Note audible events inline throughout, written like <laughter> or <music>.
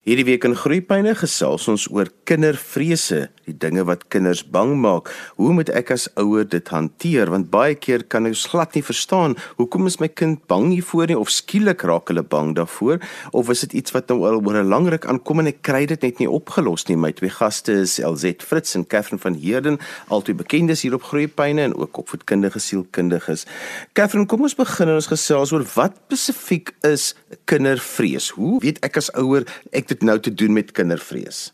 Hierdie week in Groepyne gesels ons oor kindervrese, die dinge wat kinders bang maak. Hoe moet ek as ouer dit hanteer? Want baie keer kan ons glad nie verstaan hoekom is my kind bang hiervoor nie of skielik raak hulle bang daarvoor of is dit iets wat nou al oor 'n lang ruk aankom en ek kry dit net nie opgelos nie. My twee gaste is LZ Fritz en Catherine van Heerden, albei bekendes hier op Groepyne en ook opvoedkundige sielkundiges. Catherine, kom ons begin en ons gesels oor wat spesifiek is kindervrees. Hoe weet ek as ouer ek dit nou te doen met kindervrees?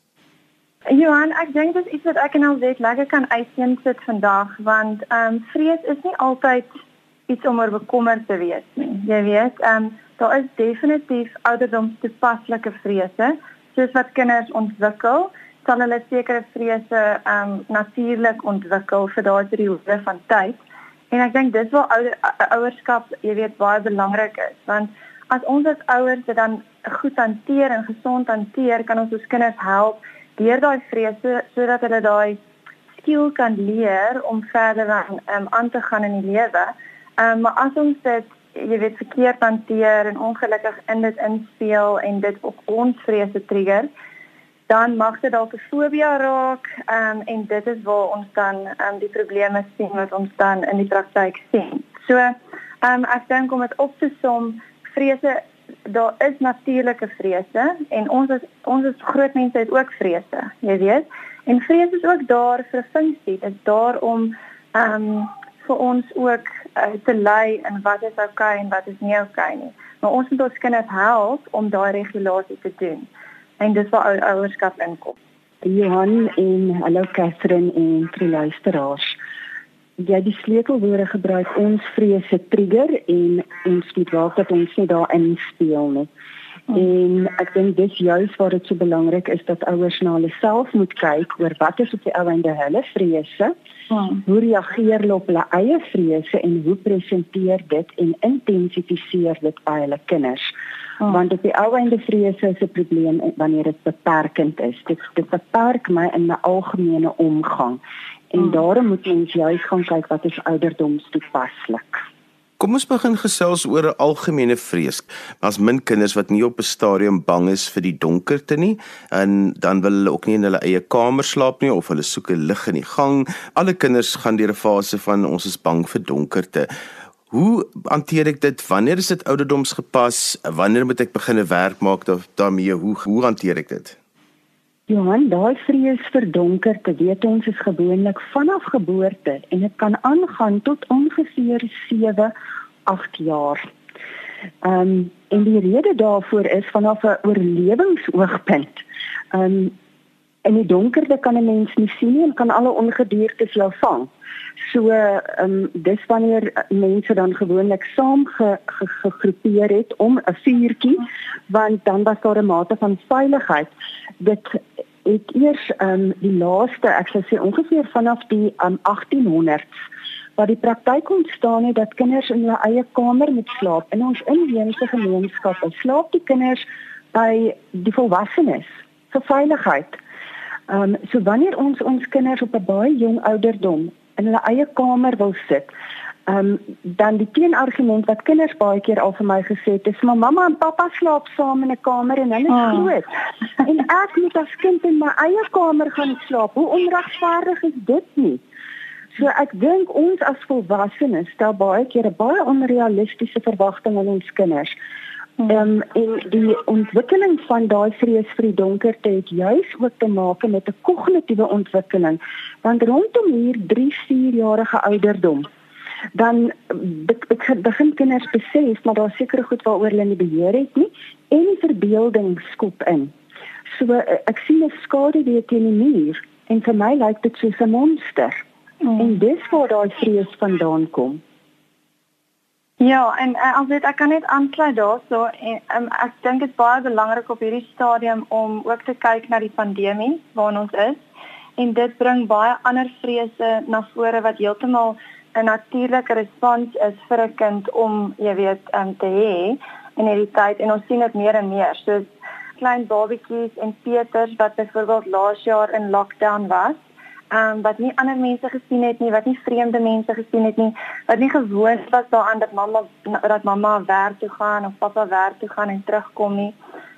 Johan, ek dink dit is iets wat ek en alweet lekker kan uiteen sit vandag want ehm um, vrees is nie altyd iets om oor bekommerd te wees nie. Jy weet, ehm um, daar is definitief ouderdomstoepaslike vrese soos wat kinders ontwikkel sal hulle sekere vrese ehm um, natuurlik ontwikkel vir daardie periode van tyd. En ek dink dis waar ouer, ouerskap, jy weet, baie belangrik is want as ons as ouers dit dan goed hanteer en gesond hanteer, kan ons ons kinders help deur daai vrese sodat hulle daai skill kan leer om verder aan um, aan te gaan in die lewe. Um, maar as ons dit jy weet verkeerd hanteer en ongelukkig in dit inspeel en dit op ons vrese trigger, dan mag dit dalk 'n fobie raak um, en dit is waar ons dan um, die probleme sien wat ons dan in die praktyk sien. So, um, ek dink om dit op te som, vrese daar is natuurlike vrese en ons is ons is groot mense het ook vrese, jy weet. En vrees is ook daar vir 'n funksie. Dit is daar om ehm um, vir ons ook uh, te lei in wat is oukei okay en wat is nie oukei okay nie. Maar ons moet ons kinders help om daai regulasie te doen. En dis waar ou ouerskap inkom. Johan en hallo Catherine en drie luisteraars jy die sleutelwoorde gebruik ons vrese trigger en ons moet waak dat ons nie daarin speel nie. Oh. En ek dink dis juist waar dit so belangrik is dat ouers na hulle self moet kyk oor wat is op die ou einde hulle vrese. Oh. Hoe reageer hulle op hulle eie vrese en hoe presenteer dit en intensifiseer dit by hulle kinders? Oh. Want op die ou einde vrese is 'n probleem wanneer dit beperkend is. Dit dit beperk my in my algemene omgang. En hmm. daarom moet ons juis gaan kyk wat is ouderdomstoepaslik. Kom ons begin gesels oor 'n algemene vrees. As min kinders wat nie op 'n stadium bang is vir die donkerte nie, en dan wil hulle ook nie in hulle eie kamer slaap nie of hulle soek 'n lig in die gang. Alle kinders gaan deur 'n fase van ons is bang vir donkerte. Hoe hanteer ek dit? Wanneer is dit ouderdomsgepas? Wanneer moet ek begine werk maak daarmee? Hoe hoe hanteer ek dit? Johan, daai vrees vir donker, te weet ons is gewoonlik vanaf geboorte en dit kan aangaan tot ongeveer 7, 8 jaar. Ehm um, en die rede daarvoor is vanaf 'n oorlewingsoogpunt. Ehm um, in die donkerte kan 'n mens nie sien nie en kan alle ongediertes jou vang. So ehm um, dis wanneer mense dan gewoonlik saam gegroepeer ge, het om 'n vuurtjie want dan was daar 'n mate van veiligheid. Dit het eers ehm um, die laaste, ek sou sê ongeveer vanaf die um, 1800s waar die praktyk ontstaan het dat kinders in hulle eie kamer moet slaap in ons inheemse gemeenskap. Slaap die kinders by die volwassenes vir veiligheid. Ehm um, so wanneer ons ons kinders op 'n baie jong ouderdom in hulle eie kamer wil sit, Ehm um, dan die teenargument wat kinders baie keer al vir my gesê het, is maar mamma en pappa slaap saam in 'n kamer en hulle is oh. groot. en ek moet as kind in my eie kamer gaan slaap. Hoe onregverdig is dit nie? So ek dink ons as volwassenes stel baie keer 'n baie onrealistiese verwagting aan ons kinders. Ehm um, en die ontwikkeling van daai vrees vir die donkerte het juis ook te maak met 'n kognitiewe ontwikkeling. Want rondom hier 3-4 jarige ouderdom dan begin kinders besef maar daar seker goed waaroor hulle nie beheer het nie en die verbeelding skop in. So eh, ek sien 'n skade weer teen die muur en vir my lyk dit soos 'n monster. Mm. En dis waar daai vrees vandaan kom. Ja, en uh, as dit ek kan net aansluit daarso en um, ek dink dit is baie belangrik op hierdie stadium om ook te kyk na die pandemie waarin ons is en dit bring baie ander vrese na vore wat heeltemal 'n natuurlike respons is vir 'n kind om, jy weet, um, te hê in hierdie tyd en ons sien dit meer en meer. So klein babatjies en Peters wat byvoorbeeld laas jaar in lockdown was, um, wat nie ander mense gesien het nie, wat nie vreemde mense gesien het nie, wat nie gewoon was daaraan dat mamma dat mamma werk toe gaan of pappa werk toe gaan en terugkom nie.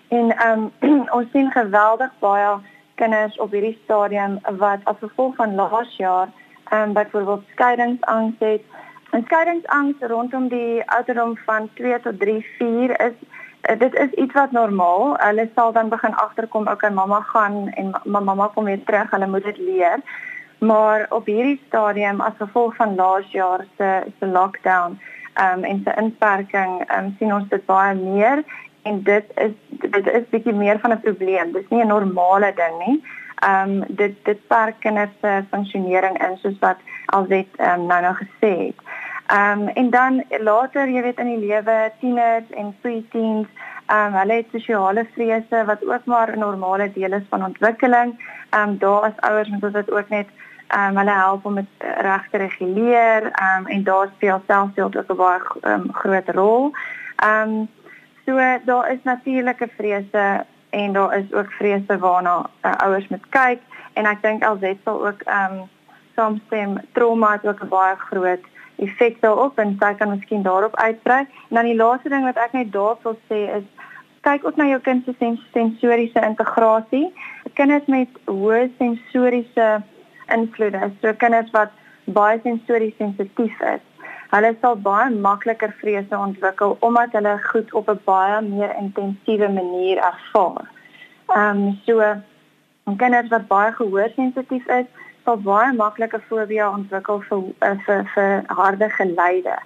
En ehm um, <clears throat> ons sien geweldig baie kinders op hierdie stadium wat as gevolg van laas jaar ehm um, byvoorbeeld skeiingsangs het. En skeiingsangs rondom die ouderdom van 2 tot 3, 4 is dit is iets wat normaal. Hulle sal dan begin agterkom, okay, mamma gaan en ma mamma kom weer terug. Hulle moet dit leer. Maar op hierdie stadium as gevolg van laas jaar se se lockdown um, en se inperking, um, sien ons dit baie meer en dit is dit is bietjie meer van 'n probleem. Dis nie 'n normale ding nie. Ehm um, dit dit perk kinders se funksionering in soos wat alsait um, nou nou gesê het. Ehm um, en dan later, jy weet in die lewe, tieners en preteens, ehm um, hulle het sosiale vrese wat ook maar 'n normale deel is van ontwikkeling. Ehm um, daar as ouers moet ons dit ook net ehm um, hulle help om dit reg te reguleer. Ehm um, en daar speel selfbeeld ook 'n baie um, groot rol. Ehm um, so daar is natuurlike vrese en daar is ook vrese waarna uh, ouers moet kyk en ek dink alsite sal ook ehm um, saamstem trauma het ook 'n baie groot effek daarop en sy kan miskien daarop uitbrei. En dan die laaste ding wat ek net wil sê is kyk ook na jou kind se sensoriese integrasie. Kinders met hoë sensoriese invloede, so kinders wat baie sensories sensitief is, hulle sal baie makliker vrese ontwikkel omdat hulle goed op 'n baie meer intensiewe manier ervaar. Ehm um, so kinders wat baie gehoorsensitief is, sal baie maklike fobie ontwikkel vir eh, vir vir harde geluide.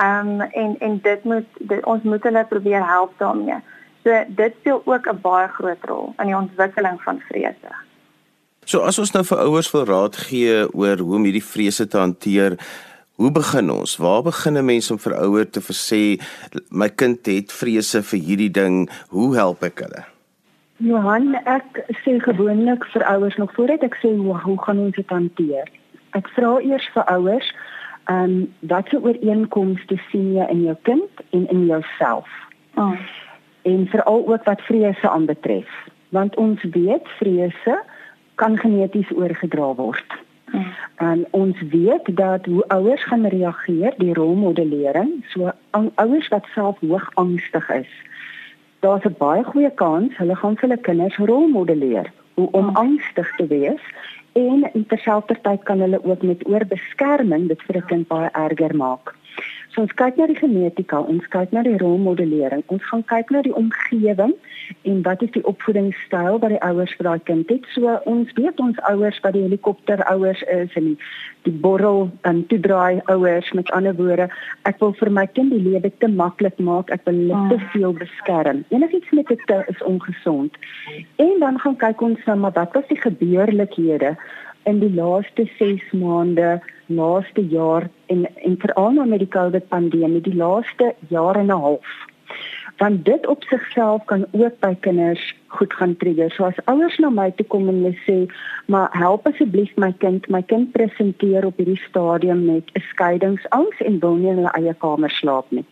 Ehm um, en en dit moet dit, ons moet hulle probeer help daarmee. So dit speel ook 'n baie groot rol in die ontwikkeling van vrese. So as ons nou vir ouers wil raad gee oor hoe om hierdie vrese te hanteer, Hoe begin ons? Waar begin 'n mens om vir ouers te sê my kind het vrese vir hierdie ding, hoe help ek hulle? Johan, ek sê gewoonlik vir ouers nog voordat ek sê hoe hoe gaan ons dit hanteer. Ek vra eers vir ouers, ehm um, wat se ooreenkomste sien jy in jou kind en in jouself? Oh. En veral ook wat vrese aanbetref, want ons weet vrese kan geneties oorgedra word. En ons weet dat hoe ouers gaan reageer, die rolmodellering, so ouers wat self hoog angstig is. Daar's 'n baie goeie kans hulle gaan vir hulle kinders rolmodelleer hoe om oh. angstig te wees en terselfdertyd kan hulle ook met oorbeskerming dit vir 'n kind baie erger maak. So ons kyk na die genetika, ons kyk na die rolmodellering, ons gaan kyk na die omgewing en wat is die opvoedingsstyl wat die ouers vir daai kind het. So ons weet ons ouers wat die helikopter ouers is en die, die borrel en toedraai ouers met ander woorde, ek wil vir my kind die lewe te maklik maak, ek wil hulle te ah. veel beskerm. Enigiets met dit is ongesond. En dan gaan kyk ons na maar wat was die gebeurlikhede in die laaste 6 maande, laaste jaar en en veral nou met die COVID pandemie, die laaste jaar en 'n half. Want dit op sigself kan ook by kinders goed gaan trigger. So as ouers na my toe kom en hulle sê, "Maar help asseblief my kind, my kind presenteer op hierdie stadium met 'n skeidingsangs en wil nie in hulle eie kamer slaap nie."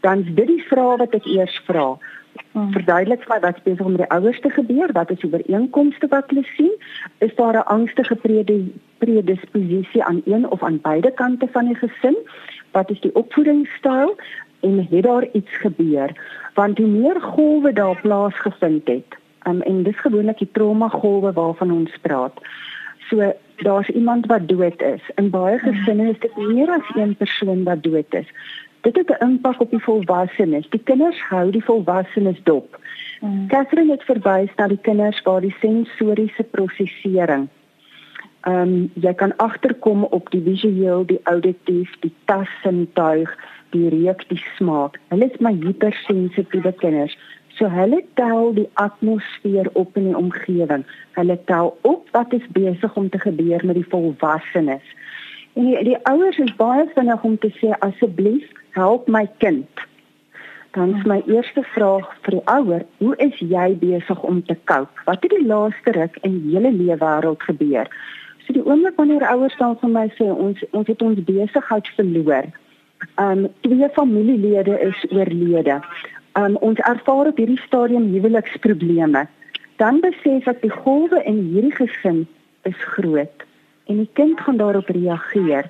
Dan is dit die vraag wat ek eers vra. Hmm. Verduidelik vir my wat besig om met die ouers te gebeur, wat is die ooreenkomste wat hulle sien? Is daar 'n angstige predisposisie aan een of aan beide kante van die gesin? Wat is die opvoedingsstyl en het daar iets gebeur? Want die meer golwe daar plaasgevind het, um, en dis gewoonlik die trauma golwe waarvan ons praat. So daar's iemand wat dood is. In baie gesinne is dit meer as een persoon wat dood is dit het 'n impak op die volwassenes. Die kinders hou die volwassenes dop. Mm. Catherine het verwys na die kinders waar die sensoriese prosesering. Ehm um, jy kan agterkom op die visueel, die auditief, die tassintuig, die reuk, die smaak. Hulle is maar hypersensitiewe kinders. So hulle tel die atmosfeer op in die omgewing. Hulle tel op wat is besig om te gebeur met die volwassenes. En die, die ouers is baie vinnig om te sê asseblief help my kind. Dan is my eerste vraag vir die ouer, hoe is jy besig om te cope? Wat het die laaste ruk in julle lewe wêreld gebeur? So die oomblik wanneer ouers dan vir my sê ons ons het ons besigheid verloor. Um twee familielede is oorlede. Um ons ervaar op hierdie stadium huweliksprobleme. Dan besef ek die golwe in hierdie gesin is groot en die kind gaan daarop reageer.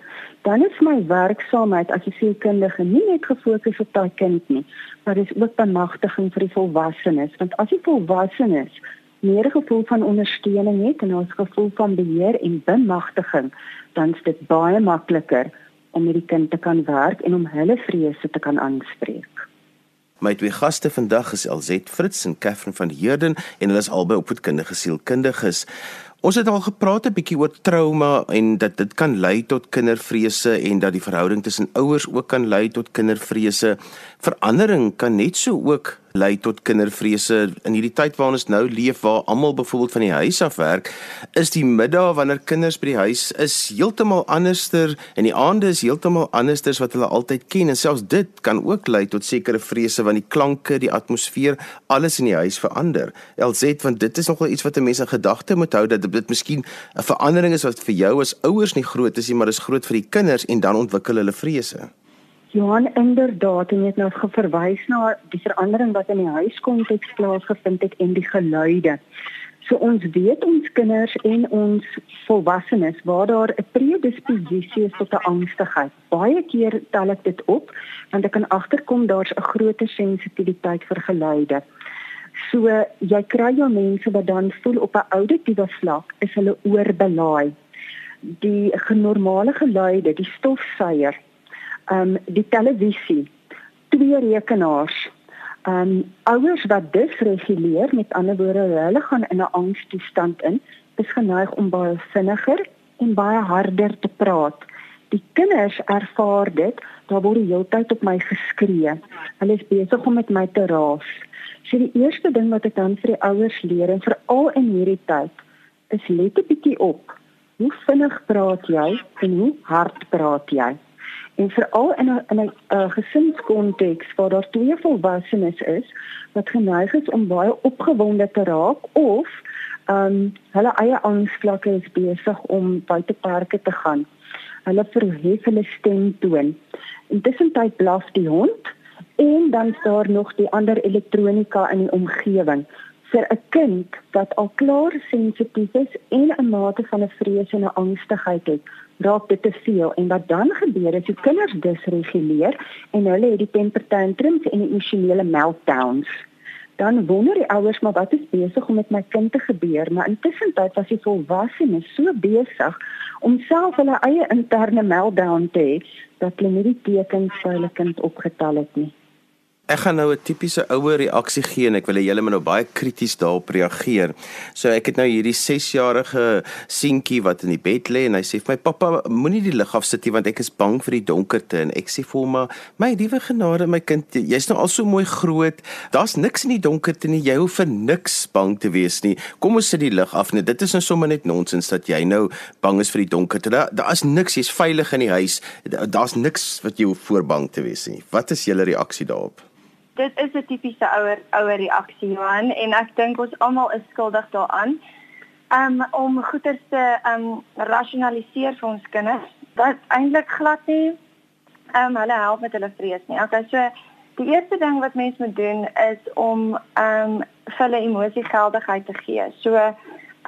dan is my werksaamheid as 'n sielkundige nie net gefokus op daai kind nie, maar dis ook bemagtiging vir die volwassenes, want as die volwassenes meer 'n gevoel van ondersteuning het en 'n gevoel van beheer en bemagtiging, dan is dit baie makliker om met die kind te kan werk en om hulle vrese te kan aanspreek. My twee gaste vandag is Elzet Fritz en Katherine van Heerden en hulle is albei opvoedkundige sielkundiges. Ons het al gepraat 'n bietjie oor trauma en dat dit kan lei tot kindervrese en dat die verhouding tussen ouers ook kan lei tot kindervrese. Verandering kan net so ook lei tot kindervrese in hierdie tyd waarin ons nou leef waar almal byvoorbeeld van die huis af werk, is die middag wanneer kinders by die huis is heeltemal anderster en die aande is heeltemal andersters wat hulle altyd ken en selfs dit kan ook lei tot sekere vrese want die klanke, die atmosfeer, alles in die huis verander. LZ want dit is nogal iets wat 'n mens in gedagte moet hou dat dit miskien 'n verandering is wat vir jou as ouers nie groot is nie, maar is groot vir die kinders en dan ontwikkel hulle vrese. Johan inderdaad en jy het nou verwys na die verandering wat in die huiskonteks plaasgevind het en die geluide. So ons weet ons kinders en ons volwassenes waar daar 'n predisposisie is tot 'n angstigheid. Baie keer tel ek dit op want ek kan agterkom daar's 'n groter sensitiwiteit vir geluide. So jy kry jou mense wat dan voel op 'n auditiewe vlak is hulle oorbelaai. Die genormale geluide, die stofsuier um die televisie, twee rekenaars. Um ouers wat disreguleer, met ander woorde, hulle gaan in 'n angstoestand in, is geneig om baie vinniger en baie harder te praat. Die kinders ervaar dit, daar word die hele tyd op my geskree. Hulle is besig om met my te raas. So die eerste ding wat ek dan vir die ouers leer en veral in hierdie tyd, is let 'n bietjie op. Hoe vinnig praat jy en hoe hard praat jy? En veral in 'n 'n uh, gesinskonteks waar daar twee volwassenes is wat geneig is om baie opgewonde te raak of ehm um, hulle eie angsvlakke is besig om buite parke te gaan. Hulle verhef hulle stem toon. Intussen tyd blaf die hond en dan is daar nog die ander elektronika in die omgewing vir 'n kind wat al klaar sensitief is en 'n mate van 'n vrees en 'n angstigheid het, raak dit te veel en wat dan gebeur is die kinders disreguleer en hulle het die temper tantrums en die emosionele meltdowns. Dan wonder die ouers maar wat is besig om met my kind te gebeur, maar intussen tyd was die volwassenes so besig om self hulle eie interne meltdown te hê dat hulle nie die tekens vir hulle kind opgetel het nie. Ek gaan nou 'n tipiese ouer reaksie gee en ek wil hê julle moet nou baie krities daarop reageer. So ek het nou hierdie 6-jarige seentjie wat in die bed lê en hy sê vir my pappa moenie die lig afsit nie want ek is bang vir die donkerte en ek sê vir hom my liewe genade my kind jy's nou al so mooi groot. Daar's niks in die donkerte nie. Jy hoef vir niks bang te wees nie. Kom ons sit die lig af net. Dit is nou sommer net nonsens dat jy nou bang is vir die donkerte. Daar daar's niks. Jy's veilig in die huis. Daar's niks wat jy hoef voor bang te wees nie. Wat is julle reaksie daarop? Dit is 'n tipiese ouer ouer reaksie Johan en ek dink ons almal is skuldig daaraan. Um om goeie te um rasionaliseer vir ons kinders. Dit eintlik glad nie um hulle help met hulle vrees nie. Okay, so die eerste ding wat mens moet doen is om um vir hulle emosiegeldigheid te gee. So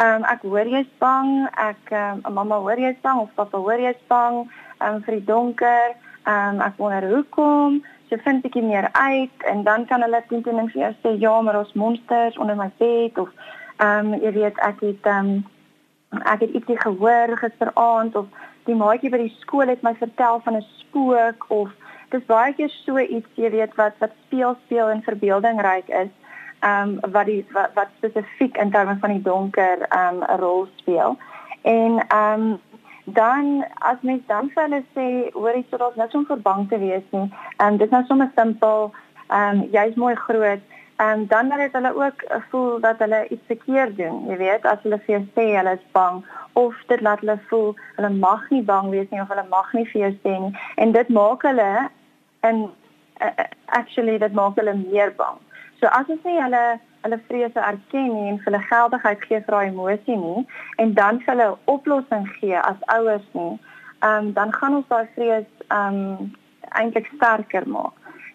um ek hoor jy's bang, ek um mamma hoor jy's bang of pappa hoor jy's bang um vir die donker. Um ek wonder hoekom so vind bietjie meer uit en dan kan hulle teen teen vir jou sê ja, maar ons monsters onder my bed of ehm um, jy weet ek het ehm um, ek het ietsie gehoor gisteraand of die maatjie by die skool het my vertel van 'n spook of dis baie keer so iets jy weet wat wat speel speel en verbeeldingryk is ehm um, wat die wat, wat spesifiek in terme van die donker ehm um, 'n rol speel. En ehm um, dan as mens dan vir hulle sê hoor jy sodat niks om verbang te wees nie. Ehm um, dit is nou sommer simpel. Ehm um, jy's mooi groot. Ehm um, dan dan het hulle ook voel dat hulle iets verkeerd doen. Jy weet as hulle vir jou sê hulle is bang of dit laat hulle voel hulle mag nie bang wees nie of hulle mag nie vir jou sê nie en dit maak hulle en uh, actually dit maak hulle meer bang. So as ons sê hulle hulle vrese erken nie en hulle geldigheid gee vir daai emosie nie en dan vir hulle 'n oplossing gee as ouers nie, ehm um, dan gaan ons daai vrees ehm um, eintlik sterker maak.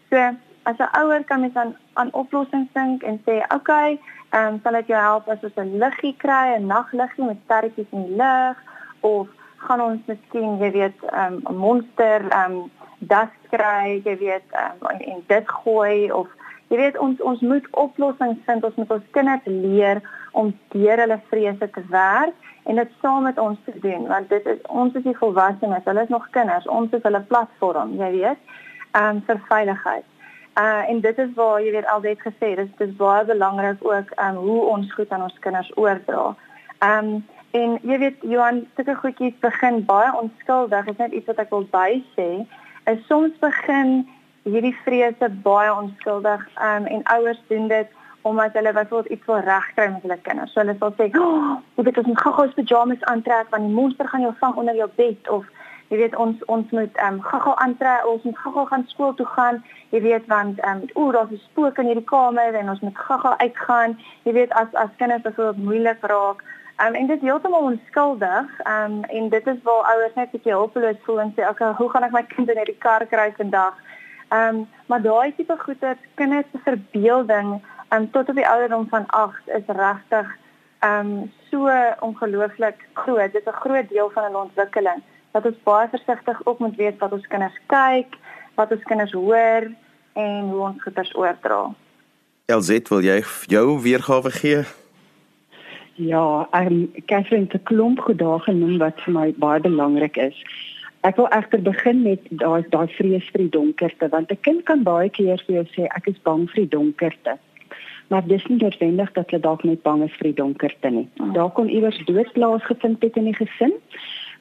So as 'n ouer kan mens dan aan oplossings dink en sê, "Oké, okay, ehm um, sal dit jou help as ons 'n liggie kry, 'n nagliggie met sterretjies in die lig of gaan ons miskien, jy weet, ehm, 'n um, monster ehm um, das kry, jy weet, um, en, en dit gooi of jy weet ons ons moet oplossings vind. Ons moet ons kinders leer om deur hulle vrese te werk en dit saam met ons te doen want dit is ons is die volwassenes, hulle is nog kinders. Ons is hulle platform, jy weet, ehm um, vir veiligheid. Uh en dit is waar jy weet altyd gesê dis dis baie belangrik ook um hoe ons goed aan ons kinders oordra. Um en jy weet Johan, sulke goedjies begin baie onskuldig. Dit is net iets wat ek wil bysê. Is soms begin hierdie vrese baie onskuldig um en ouers doen dit omdat hulle byvoorbeeld iets wil regkry met hulle kinders. So hulle sal sê, "Oh, jy weet ons moet gou-gou ons pyjamas aantrek want die monster gaan jou vang onder jou bed of jy weet ons ons moet ehm um, gou-gou aantrek, ons moet gou-gou gaan skool toe gaan. Jy weet want ehm um, o, daar's 'n spook in hierdie kamer en ons moet gou-gou uitgaan. Jy weet as as kinders byvoorbeeld moeilik raak. Ehm um, en dit is heeltemal onskuldig. Ehm um, en dit is waar ouers net 'n bietjie hulpeloos voel en sê, "Oké, hoe gaan ek my kind in hierdie kar kry vandag?" Ehm um, maar daai tipe goeie kinders se verbeelding ehm um, tot op die ouderdom van 8 is regtig ehm um, so ongelooflik groot. Dit is 'n groot deel van hulle ontwikkeling dat ons baie versigtig ook moet wees wat ons kinders kyk, wat ons kinders hoor en hoe ons goeders oordra. Elzet, wil jy jou weergawe gee? Ja, ek um, Catherine te klomp gedaag genoem wat vir my baie belangrik is. Ek wil egter begin met daai daai vrees vir die donkerte want 'n kind kan baie keer vir jou sê ek is bang vir die donkerte. Maar dis nie noodwendig dat hulle dalk net bang is vir die donkerte nie. Oh. Daar kon iewers dood plaasgevind het in die gesin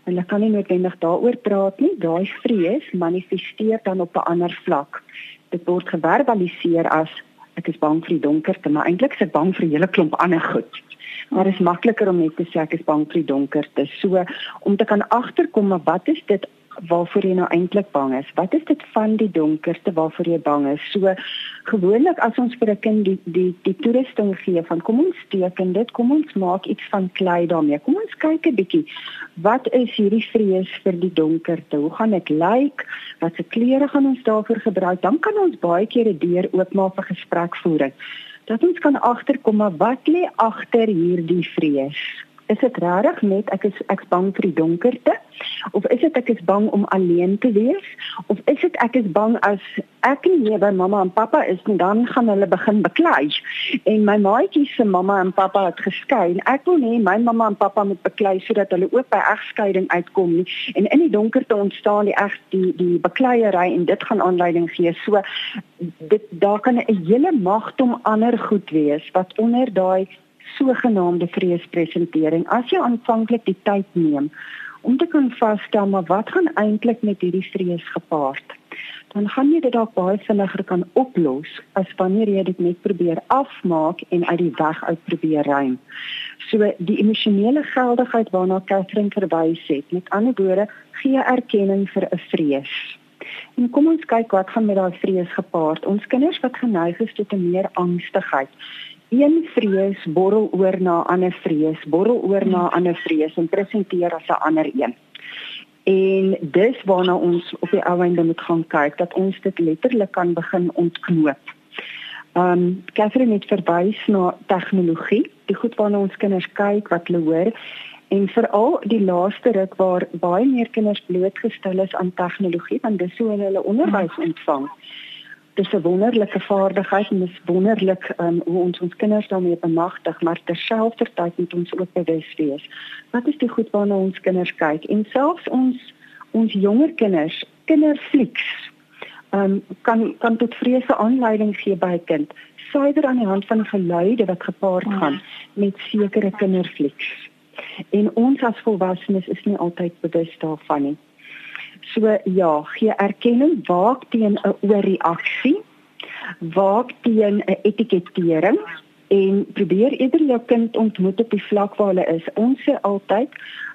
Hulle kan nie noodwendig daaroor praat nie. Daai vrees manifesteer dan op 'n ander vlak. Dit word geverbaliseer as ek is bang vir die donkerte, maar eintlik is ek bang vir 'n hele klomp ander goed. Maar is makliker om net te sê ek is bang vir die donkerte. So om te kan agterkom wat is dit waarvoor jy nou eintlik bang is. Wat is dit van die donkerte waarvoor jy bang is? So gewoonlik as ons vir 'n kind die die die toerusting gee van kom ons teken dit, kom ons maak iets van klei daarmee. Kom ons kyk 'n bietjie. Wat is hierdie vrees vir die donkerte? Hoe gaan dit lyk? Watse klere gaan ons daarvoor gebruik? Dan kan ons baie keer 'n deur oopmaak vir gesprekvoering. Dat ons kan agterkom maar wat lê agter hierdie vrees? Is dit regtig net ek is ek's bang vir die donkerte? Of is dit ek is bang om alleen te wees? Of is dit ek is bang as ek nie meer by mamma en pappa is nie dan gaan hulle begin beklei en my maatjie se mamma en pappa het geskei en ek wil nie my mamma en pappa moet beklei sodat hulle ook by egskeiding uitkom nie. En in die donkerte ontstaan die eg die die bekleierery en dit gaan aanleiding gee. So dit daar kan 'n hele magdom ander goed wees wat onder daai sogenaamde vreespresentering as jy aanvanklik die tyd neem om te kan vasstel maar wat gaan eintlik met hierdie vrees gepaard dan gaan jy dit dalk baie vinniger kan oplos as wanneer jy dit net probeer afmaak en uit die weg uit probeer ruim. So die emosionele geldigheid waarna Catherine verwys het, met ander woorde, gee erkenning vir 'n vrees. En kom ons kyk wat gaan met daai vrees gepaard. Ons kinders wat geneig is tot 'n meer angstigheid een vrees borrel oor na 'n ander vrees, borrel oor na 'n ander vrees en presenteer as 'n ander een. En dis waarna ons op die ou einde moet gaan kyk dat ons dit letterlik kan begin ontknoop. Um Catherine het verwys na tegnologie, die goed waarna ons kinders kyk, wat hulle hoor en veral die laaste ruk waar baie meer kinders blootgestel is aan tegnologie want dis hoe hulle onderwys ontvang. Hmm dis 'n wonderlike vaardigheid en dis wonderlik um, hoe ons ons kinders daarmee bemagtig, maar terselfdertyd moet ons ook bewus wees. Wat is die goed waarna ons kinders kyk? En selfs ons ons jonger kinders, kinderflieks, um, kan kan tot vrese aanleiding gee by 'n kind, suiwer aan die hand van geluide wat gepaard ja. gaan met sekere kinderflieks. En ons as volwassenes is nie altyd bewus daarvan nie. So ja, gee erkenning waak teen 'n oorreaksie, waak teen 'n etikettering en probeer eerder jou kind ontmoet op die vlak waar hulle is. Ons sê altyd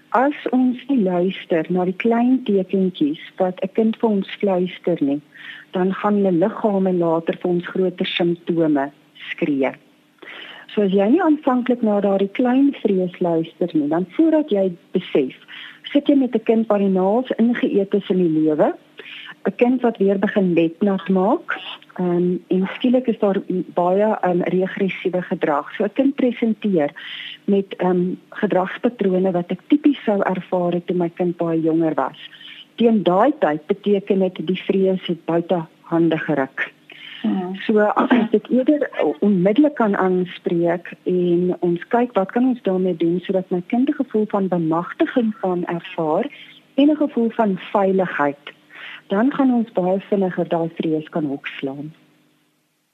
as ons nie luister na die klein tekentjies wat 'n kind vir ons fluister nie, dan gaan hulle liggame later vir ons groter simptome skree. So as jy nie aanvanklik na daardie klein vrees luister nie, dan voordat jy besef sit jy met 'n kind wat die naels ingeëet is in die lewe. 'n kind wat weer begin letnat maak. Ehm um, en skielik is daar baie um, regressiewe gedrag. So 'n kind presenteer met ehm um, gedragspatrone wat ek tipies sou ervaar het toe my kind baie jonger was. Teen daai tyd beteken dit die vrees het buite hande geruk. Hmm. So <clears throat> as ons dit eerder onmiddellik kan aanspreek en ons kyk wat kan ons daarmee doen sodat my kind 'n gevoel van bemagtiging van ervaar en 'n gevoel van veiligheid dan gaan ons baie vinniger daai vrees kan hokslaan.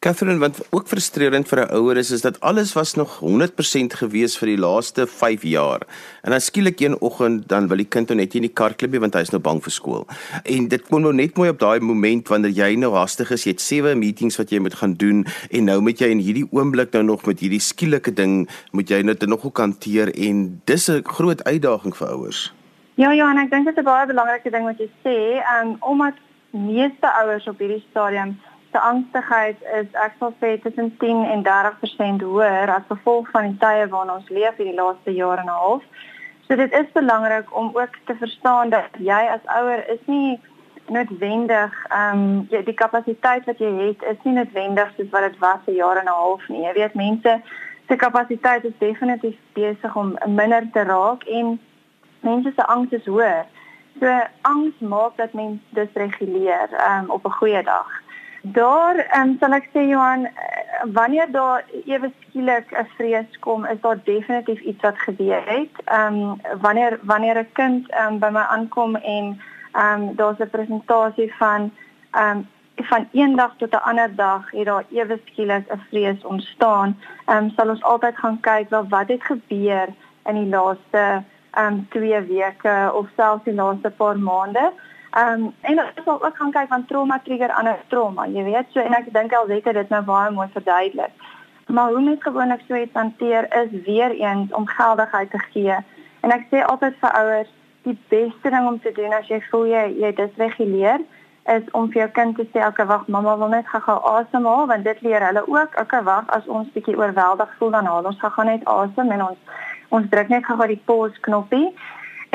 Catherine, wat ook frustrerend vir 'n ouer is, is dat alles was nog 100% gewees vir die laaste 5 jaar. En dan skielik een oggend dan wil die kind nou net nie in die kar klim nie want hy is nou bang vir skool. En dit kom nou net mooi op daai moment wanneer jy nou hastig is, jy het sewe meetings wat jy moet gaan doen en nou moet jy in hierdie oomblik nou nog met hierdie skielike ding moet jy nou dit nog ook hanteer en dis 'n groot uitdaging vir ouers. Ja, ja, en ek dink dit is 'n baie belangrike ding wat jy sê, um, omdat meeste ouers op hierdie stadium se angstigheid is ek sal sê tussen 10 en 30% hoër as gevolg van die tye waarin ons leef hierdie laaste jaar en 'n half. So dit is belangrik om ook te verstaan dat jy as ouer is nie noodwendig ehm um, jy die kapasiteit wat jy het is nie noodwendig soos wat dit was 'n jaar en 'n half nie. Jy weet mense se kapasiteit is definitief besig om minder te raak en mense se angs is hoër. So angs maak dat mens dis reguleer um, op 'n goeie dag. Daar um, sal ek sê Johan, eh, wanneer daar ewe skielik 'n vrees kom, is daar definitief iets wat gebeur het. Ehm um, wanneer wanneer 'n kind um, by my aankom en ehm um, daar's 'n presentasie van ehm um, van een dag tot 'n ander dag het daar ewe skielik 'n vrees ontstaan, ehm um, sal ons altyd gaan kyk wel wat het gebeur in die laaste um 2 weke of selfs die laaste paar maande. Um en ons sal ook gaan kyk van trauma trigger ander trauma, jy weet, so en ek dink alweer dit nou baie mooi verduidelik. Maar hoe mens gewoonlik so iets hanteer is weer eens om geldigheid te gee. En ek sê altyd vir ouers, die beste ding om te doen as jy voel jy jy disreguleer is om vir jou kind te sê, "Oké, wag, mamma wil net gou-gou asemhaal," want dit leer hulle ook, "Oké, wag, as ons bietjie oorweldig voel, dan haal ons gou-gou net asem en ons ons druk net gou-gou die pause knoppie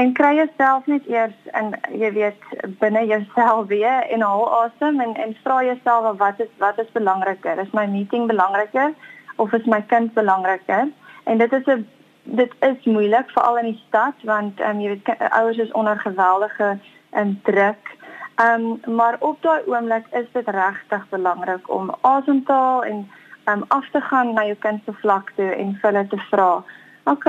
en kry jouself net eers in jy weet binne jouself weer en haal asem en en vra jouself wat is wat is belangriker? Is my meeting belangriker of is my kind belangriker? En dit is 'n dit is moeilik veral in die stad want ehm um, jy weet ouers is onder geweldige in druk. Ehm um, maar op daai oomblik is dit regtig belangrik om asem te haal en ehm um, af te gaan na jou kind se vlak toe en hulle te vra OK,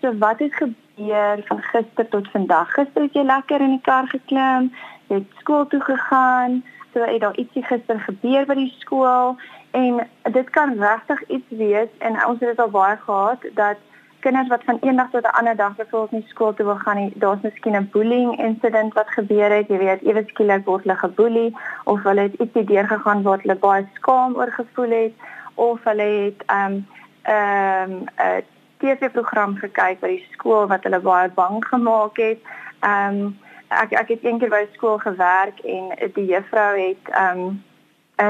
so wat het gebeur van gister tot vandag? Gister het jy lekker in die kar geklim, het skool toe gegaan, so het daar ietsie gister gebeur by die skool en dit kan regtig iets wees en ons het dit al baie gehad dat kinders wat van een dag tot 'n ander dag byvoorbeeld nie skool toe wil gaan nie, daar's miskien 'n bullying incident wat gebeur het, jy weet, ewe skielik word hulle geboelie of hulle het ietsie deurgegaan waar hulle baie skaam oor gevoel het of hulle het ehm um, ehm um, 'n TV-program gekyk by die skool wat hulle baie bang gemaak het. Ehm um, ek ek het eendag by skool gewerk en die juffrou het ehm um,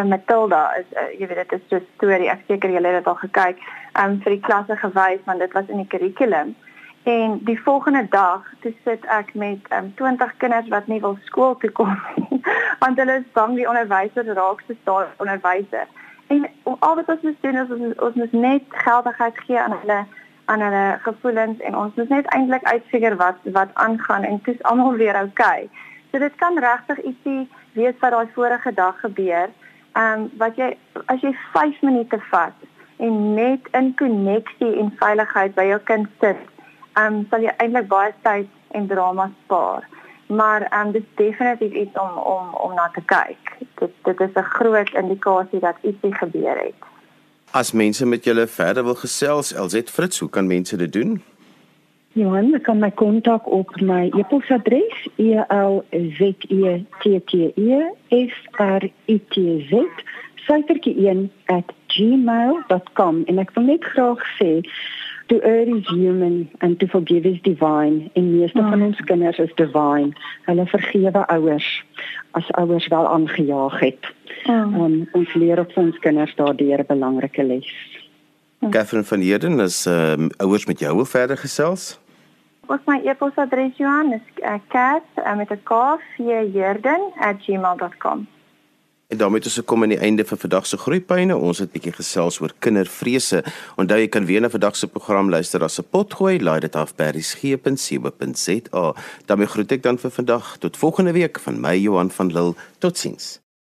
Matilda is uh, jy weet dit is so 'n storie. Ek seker julle het dit al gekyk. Ehm um, vir die klasse gewys want dit was in die kurrikulum. En die volgende dag, toe sit ek met um, 20 kinders wat nie wil skool toe kom nie. <laughs> want hulle is bang die onderwyser raak se staan onderwyser. En al wat ons moet doen is ons, ons moet net geldigheid gee aan hulle aan hulle gevoelens en ons moet net eintlik uitfigure wat wat aangaan en dit is almal weer oukei. Okay. So dit kan regtig ietsie wees wat daai vorige dag gebeur. Ehm um, wat jy as jy 5 minute vat en net in koneksie en veiligheid by jou kind sit, ehm um, sal jy eintlik baie tyd en drama spaar. Maar ehm um, dit is definitief iets om om om na te kyk. Dit dit is 'n groot indikasie dat ietsie gebeur het. As mense met julle verder wil gesels, LZ Fritz, hoe kan mense dit doen? Johan, jy kan my kontak op my e-posadres e l z e t t e f r i t z suikertjie1@gmail.com en ek wil net graag sê to err is human and to forgive is divine en meeste oh. van ah. ons kinders is divine hulle vergewe ouers as ouers wel aangejaag het oh. um, ons leer op ons kinders daardeur 'n belangrike les Catherine van Heerden is um, ouers met jou verder gesels kos my e-posadres Johan, dis uh, cat uh, met 'n k v jerden@gmail.com. En daarmee het ons gekom aan die einde van vandag se groeipyne. Ons het 'n bietjie gesels oor kindervrese. Onthou jy kan weer na vandag se program luister as 'n potgooi. Laai dit af by resgep.co.za. daarmee groet ek dan vir vandag. Tot volgende week van my Johan van Lille. Totsiens.